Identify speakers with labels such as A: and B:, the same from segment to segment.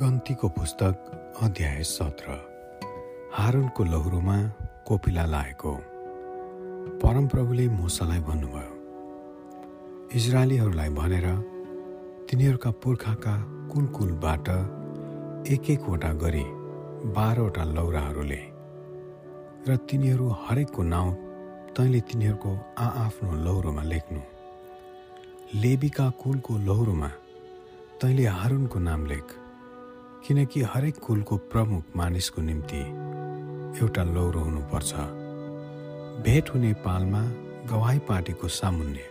A: गन्तीको पुस्तक अध्याय सत्र। हारुनको लौरोमा कोपिला लागेको परमप्रभुले मुसालाई भन्नुभयो इजरायलीहरूलाई भनेर तिनीहरूका पुर्खाका कुल कुलबाट एक एकवटा गरी बाह्रवटा लौराहरूले र तिनीहरू हरेकको नाउँ तैँले तिनीहरूको आआफ्नो लौरोमा लेख्नु। लेबीका कुलको लौरोमा तैँले हारुनको नाम लेख। किनकि हरेक कुलको प्रमुख मानिसको निम्ति एउटा लौरो हुनुपर्छ। भेट हुने पालमा गवाई पार्टीको सामुन्ने।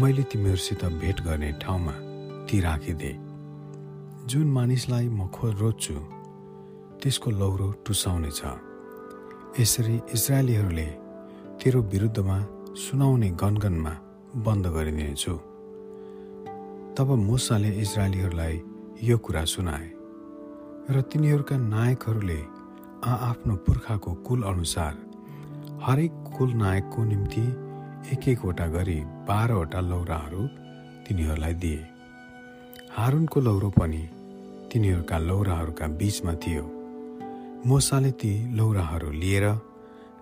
A: मैले तिमीहरूसित भेट गर्ने ठाउँमा ती राखिदे। जुन मानिसलाई म खो रोज्छु त्यसको लौरो टुसाउनेछ यसरी इजरायलीहरूले तेरो विरुद्धमा सुनाउने गनगनमा बन्द गरिदिनेछु। तब मुसाले इजरायलीहरूलाई यो कुरा सुनाए। र तिनीहरूका नायकहरूले आआफ्नो पुर्खाको कुल अनुसार हरेक कुल नायकको निम्ति एक एकवटा गरी बाह्रवटा लौराहरू तिनीहरूलाई दिए। हारुनको लौरो पनि तिनीहरूका लौराहरूका बिचमा थियो। मोसाले ती लौराहरू लिएर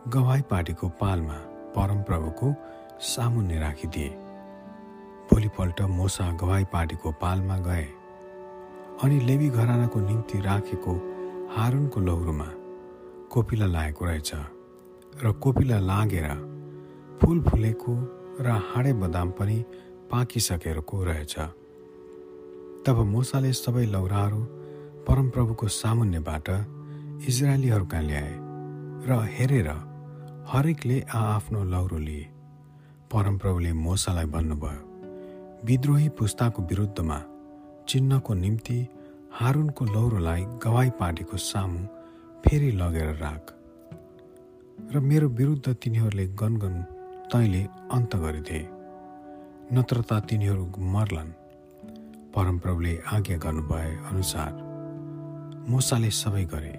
A: गवाई पार्टीको पालमा परमप्रभुको सामुन्ने राखिदिए। भोलिपल्ट मोसा गवाई पार्टीको पालमा गए। अनि लेवी घरानाको निम्ति राखेको हारुनको लौरोमा कोपिला लागेको रहेछ र कोपिला लागेर फुल फुलेको र हाडे बदाम पनि पाकिसकेको रहेछ। तब मुसाले सबै लौराहरू परमप्रभुको सामुन्यबाट इजरायलीहरूका ल्याए र हेरेर हरेकले आआफ्नो लौरो लिए। परमप्रभुले मोसालाई भन्नुभयो विद्रोही पुस्ताको विरुद्धमा चिन्हको निम्ति हारुनको लौरोलाई गवाई पार्टीको सामु फेरि लगेर राख र मेरो विरुद्ध तिनीहरूले गनगन तैँले अन्त गरिदे नत्र त तिनीहरू मर्लन्। परमप्रभुले आज्ञा गर्नुभए अनुसार मोसाले सबै गरे।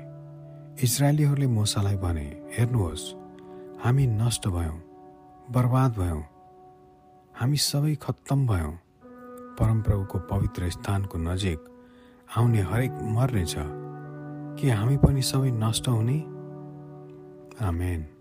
A: इजरायलीहरूले मोसालाई भने हेर्नुहोस् हामी नष्ट भयौँ बर्बाद भयौँ हामी सबै खत्तम भयौँ। परमप्रभुको पवित्र स्थानको नजिक आउने हरेक मर्नेछ के हामी पनि सबै नष्ट हुने? आमेन।